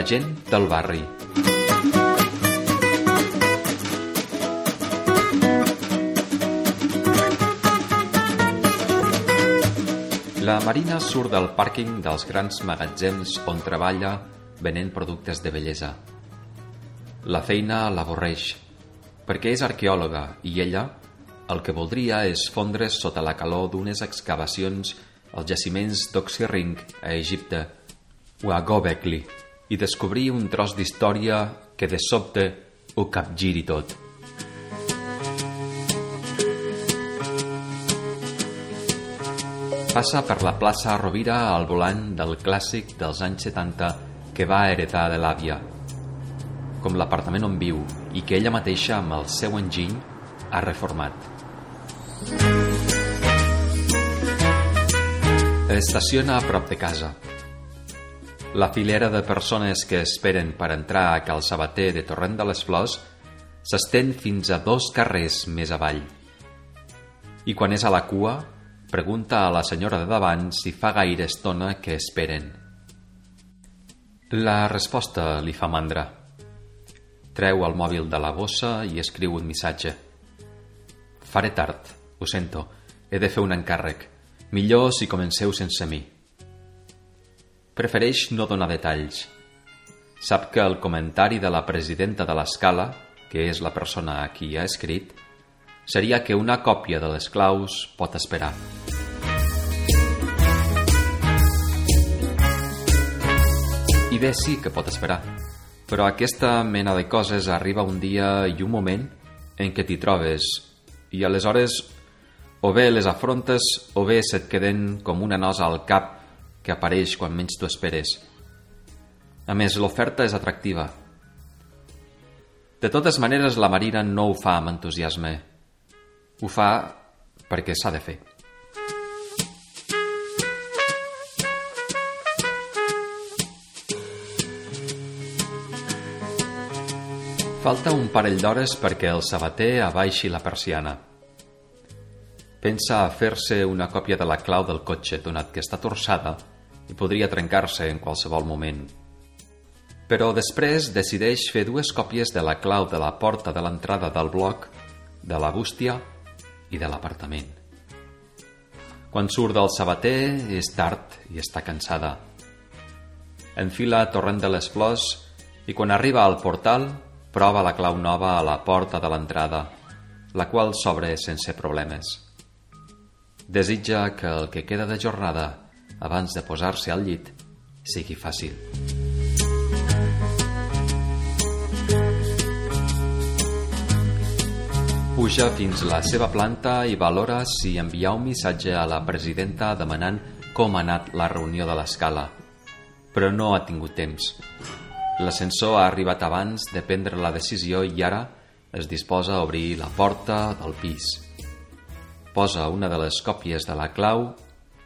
La gent del barri. La Marina surt del pàrquing dels grans magatzems on treballa venent productes de bellesa. La feina l'avorreix, perquè és arqueòloga i ella el que voldria és fondre's sota la calor d'unes excavacions als jaciments d'Oxirring a Egipte o a Gobekli i descobrir un tros d'història que de sobte ho capgiri tot. Passa per la plaça Rovira al volant del clàssic dels anys 70 que va heretar de l'àvia, com l'apartament on viu i que ella mateixa amb el seu enginy ha reformat. Estaciona a prop de casa. La filera de persones que esperen per entrar a Cal Sabater de Torrent de les Flors s'estén fins a dos carrers més avall. I quan és a la cua, pregunta a la senyora de davant si fa gaire estona que esperen. La resposta li fa mandra. Treu el mòbil de la bossa i escriu un missatge. Faré tard, ho sento, he de fer un encàrrec. Millor si comenceu sense mi. Prefereix no donar detalls. Sap que el comentari de la presidenta de l'escala, que és la persona a qui ha escrit, seria que una còpia de les claus pot esperar. I bé, sí que pot esperar, però aquesta mena de coses arriba un dia i un moment en què t'hi trobes i aleshores o bé les afrontes o bé se't queden com una nosa al cap que apareix quan menys t'ho esperes. A més, l'oferta és atractiva. De totes maneres, la Marina no ho fa amb entusiasme. Ho fa perquè s'ha de fer. Falta un parell d'hores perquè el sabater abaixi la persiana. Pensa a fer-se una còpia de la clau del cotxe, donat que està torçada i podria trencar-se en qualsevol moment. Però després decideix fer dues còpies de la clau de la porta de l'entrada del bloc, de la bústia i de l'apartament. Quan surt del sabater és tard i està cansada. Enfila Torrent de les Flors i quan arriba al portal prova la clau nova a la porta de l'entrada, la qual s'obre sense problemes. Desitja que el que queda de jornada, abans de posar-se al llit, sigui fàcil. Puja fins la seva planta i valora si enviar un missatge a la presidenta demanant com ha anat la reunió de l'escala, però no ha tingut temps. L'ascensor ha arribat abans de prendre la decisió i ara es disposa a obrir la porta del pis. Posa una de les còpies de la clau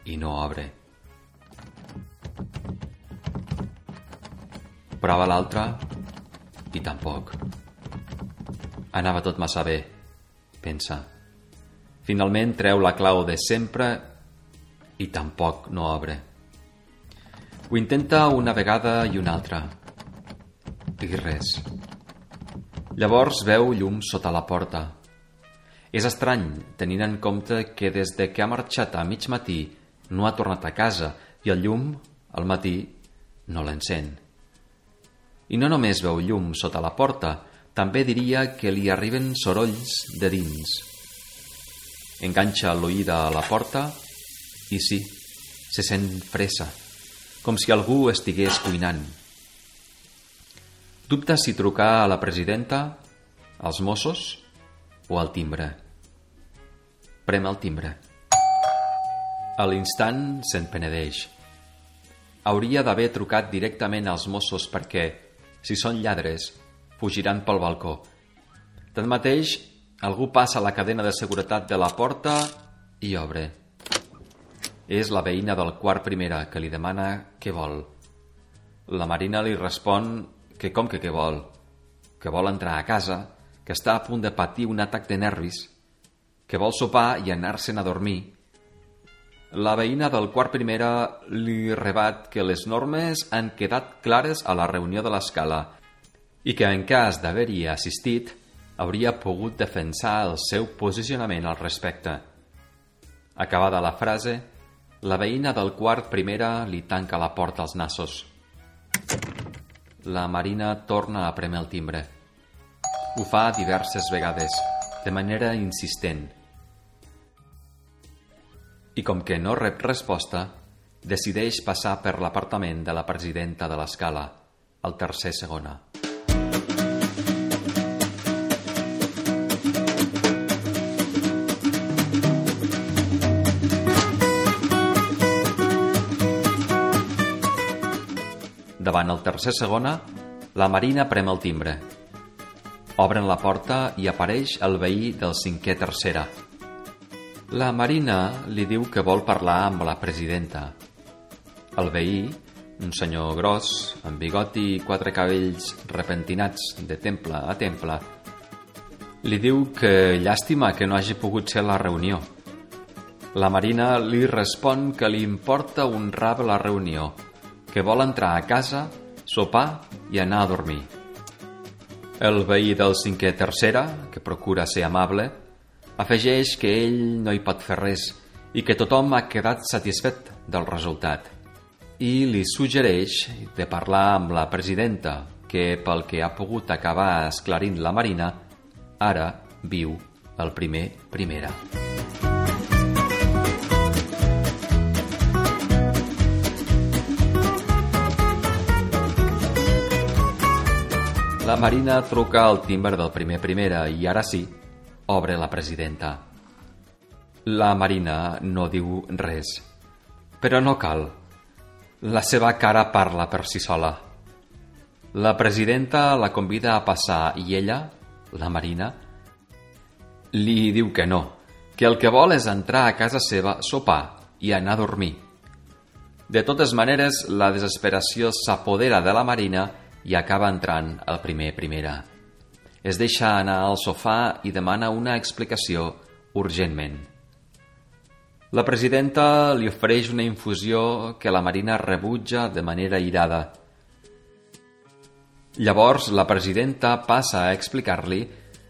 i no obre. Prova l'altra i tampoc. Anava tot massa bé, pensa. Finalment treu la clau de sempre i tampoc no obre. Ho intenta una vegada i una altra i res. Llavors veu llum sota la porta. És estrany, tenint en compte que des de que ha marxat a mig matí no ha tornat a casa i el llum, al matí, no l'encén. I no només veu llum sota la porta, també diria que li arriben sorolls de dins. Enganxa l'oïda a la porta i sí, se sent fressa, com si algú estigués cuinant. Dubta si trucar a la presidenta, als Mossos o al timbre. Prem el timbre. A l'instant se'n penedeix. Hauria d'haver trucat directament als Mossos perquè, si són lladres, fugiran pel balcó. Tanmateix, algú passa la cadena de seguretat de la porta i obre. És la veïna del quart primera que li demana què vol. La Marina li respon que com que què vol? Que vol entrar a casa, que està a punt de patir un atac de nervis, que vol sopar i anar-se'n a dormir, La veïna del quart primera li rebat que les normes han quedat clares a la reunió de l'escala i que en cas d'haver-hi assistit hauria pogut defensar el seu posicionament al respecte. Acabada la frase, la veïna del quart primera li tanca la porta als nassos. La Marina torna a premer el timbre. Ho fa diverses vegades, de manera insistent, i com que no rep resposta, decideix passar per l'apartament de la presidenta de l'escala, el tercer segona. Davant el tercer segona, la Marina prem el timbre. Obren la porta i apareix el veí del cinquè tercera, la Marina li diu que vol parlar amb la presidenta. El veí, un senyor gros, amb bigoti i quatre cabells repentinats de temple a temple, li diu que llàstima que no hagi pogut ser la reunió. La Marina li respon que li importa un rab la reunió, que vol entrar a casa, sopar i anar a dormir. El veí del cinquè tercera, que procura ser amable, Afegeix que ell no hi pot fer res i que tothom ha quedat satisfet del resultat. I li suggereix de parlar amb la presidenta, que pel que ha pogut acabar esclarint la Marina, ara viu el primer primera. La Marina truca al timbre del primer primera i ara sí, Obre la presidenta. La Marina no diu res. Però no cal. La seva cara parla per si sola. La presidenta la convida a passar i ella, la Marina, li diu que no, que el que vol és entrar a casa seva, sopar i anar a dormir. De totes maneres, la desesperació s'apodera de la Marina i acaba entrant el primer primera es deixa anar al sofà i demana una explicació urgentment. La presidenta li ofereix una infusió que la Marina rebutja de manera irada. Llavors la presidenta passa a explicar-li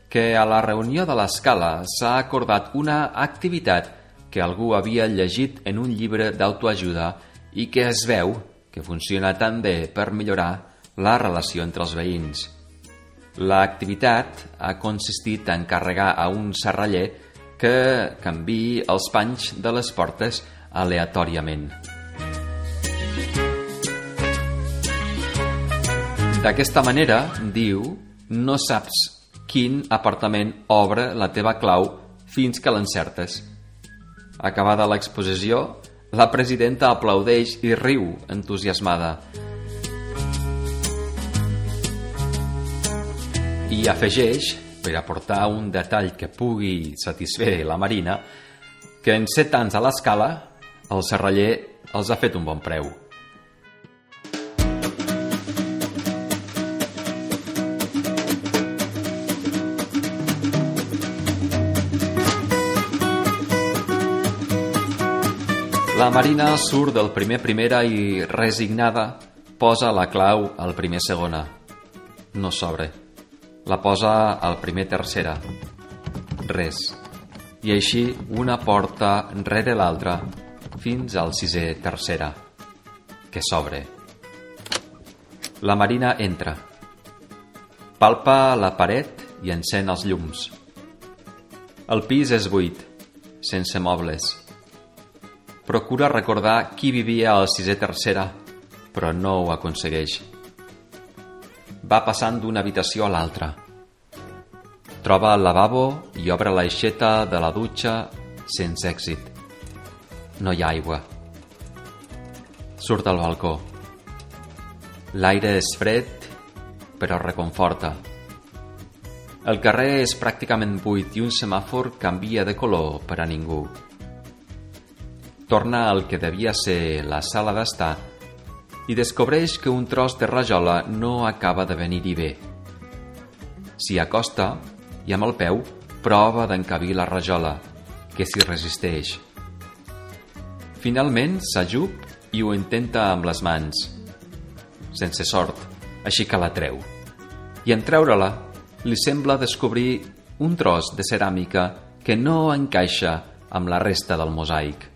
que a la reunió de l'escala s'ha acordat una activitat que algú havia llegit en un llibre d'autoajuda i que es veu que funciona tan bé per millorar la relació entre els veïns. L'activitat ha consistit en carregar a un serraller que canvi els panys de les portes aleatòriament. D'aquesta manera, diu, no saps quin apartament obre la teva clau fins que l'encertes. Acabada l'exposició, la presidenta aplaudeix i riu entusiasmada. I afegeix, per aportar un detall que pugui satisfer la Marina, que en set anys a l'escala el serraller els ha fet un bon preu. La Marina surt del primer primera i, resignada, posa la clau al primer segona. No s'obre la posa al primer tercera. Res. I així una porta rere l'altra fins al sisè tercera, que s'obre. La Marina entra. Palpa la paret i encén els llums. El pis és buit, sense mobles. Procura recordar qui vivia al sisè tercera, però no ho aconsegueix va passant d'una habitació a l'altra. Troba el lavabo i obre l'aixeta de la dutxa sense èxit. No hi ha aigua. Surt al balcó. L'aire és fred, però reconforta. El carrer és pràcticament buit i un semàfor canvia de color per a ningú. Torna al que devia ser la sala d'estar i descobreix que un tros de rajola no acaba de venir-hi bé. S'hi acosta i amb el peu prova d'encabir la rajola, que s'hi resisteix. Finalment s'ajup i ho intenta amb les mans. Sense sort, així que la treu. I en treure-la, li sembla descobrir un tros de ceràmica que no encaixa amb la resta del mosaic.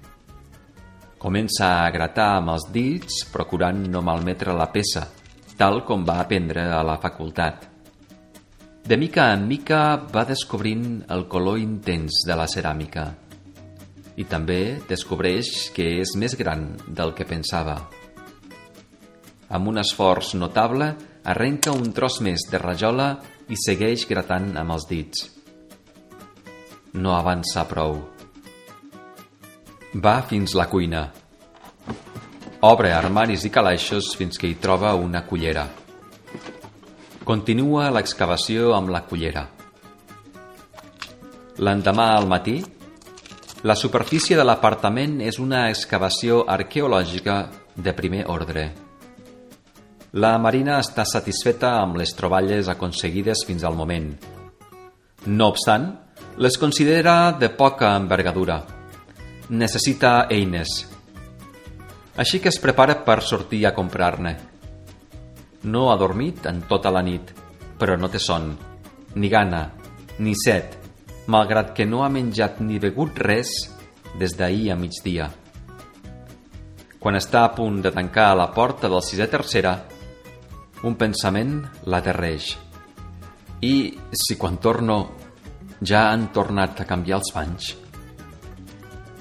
Comença a gratar amb els dits, procurant no malmetre la peça, tal com va aprendre a la facultat. De mica en mica va descobrint el color intens de la ceràmica i també descobreix que és més gran del que pensava. Amb un esforç notable, arrenca un tros més de rajola i segueix gratant amb els dits. No avança prou. Va fins la cuina. Obre armaris i calaixos fins que hi troba una cullera. Continua l'excavació amb la cullera. L'endemà al matí, la superfície de l'apartament és una excavació arqueològica de primer ordre. La Marina està satisfeta amb les troballes aconseguides fins al moment. No obstant, les considera de poca envergadura. Necessita eines. Així que es prepara per sortir a comprar-ne. No ha dormit en tota la nit, però no té son, ni gana, ni set, malgrat que no ha menjat ni begut res des d'ahir a migdia. Quan està a punt de tancar la porta del sisè tercera, un pensament l'aterreix. I si quan torno ja han tornat a canviar els banys?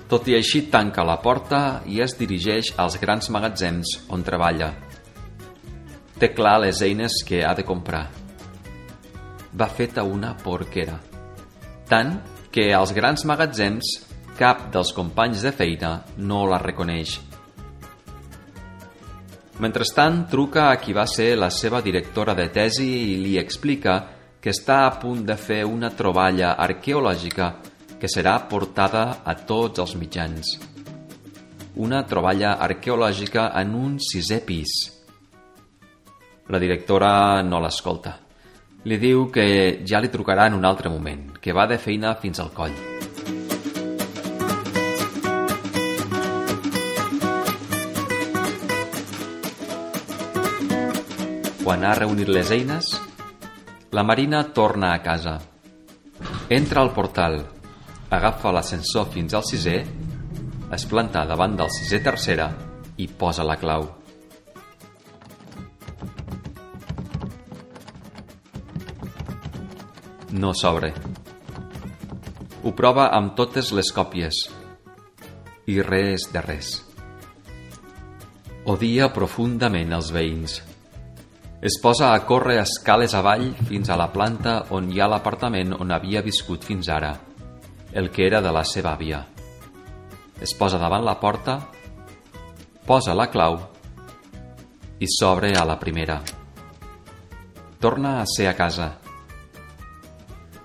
Tot i així tanca la porta i es dirigeix als grans magatzems on treballa – Té clar les eines que ha de comprar. Va feta una porquera. Tant que als grans magatzems cap dels companys de feina no la reconeix. Mentrestant, truca a qui va ser la seva directora de tesi i li explica que està a punt de fer una troballa arqueològica que serà portada a tots els mitjans. Una troballa arqueològica en un sisè pis – la directora no l'escolta. Li diu que ja li trucarà en un altre moment, que va de feina fins al coll. Quan ha reunit les eines, la Marina torna a casa. Entra al portal, agafa l'ascensor fins al sisè, es planta davant del sisè tercera i posa la clau. no s'obre. Ho prova amb totes les còpies i res de res. Odia profundament els veïns. Es posa a córrer escales avall fins a la planta on hi ha l'apartament on havia viscut fins ara, el que era de la seva àvia. Es posa davant la porta, posa la clau i s'obre a la primera. Torna a ser a casa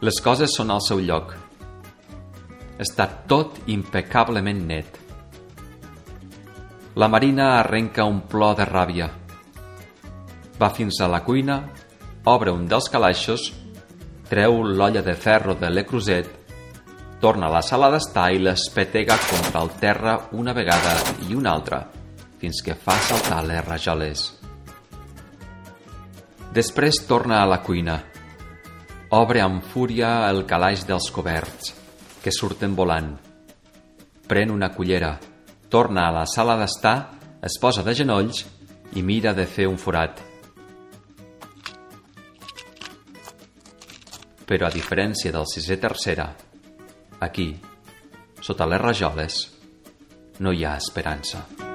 les coses són al seu lloc. Està tot impecablement net. La Marina arrenca un plor de ràbia. Va fins a la cuina, obre un dels calaixos, treu l'olla de ferro de Le Creuset, torna a la sala d'estar i l'espetega contra el terra una vegada i una altra, fins que fa saltar les rajoles. Després torna a la cuina, Obre amb fúria el calaix dels coberts, que surten volant. Pren una cullera, torna a la sala d'estar, es posa de genolls i mira de fer un forat. Però a diferència del sisè tercera, aquí, sota les rajoles, no hi ha esperança.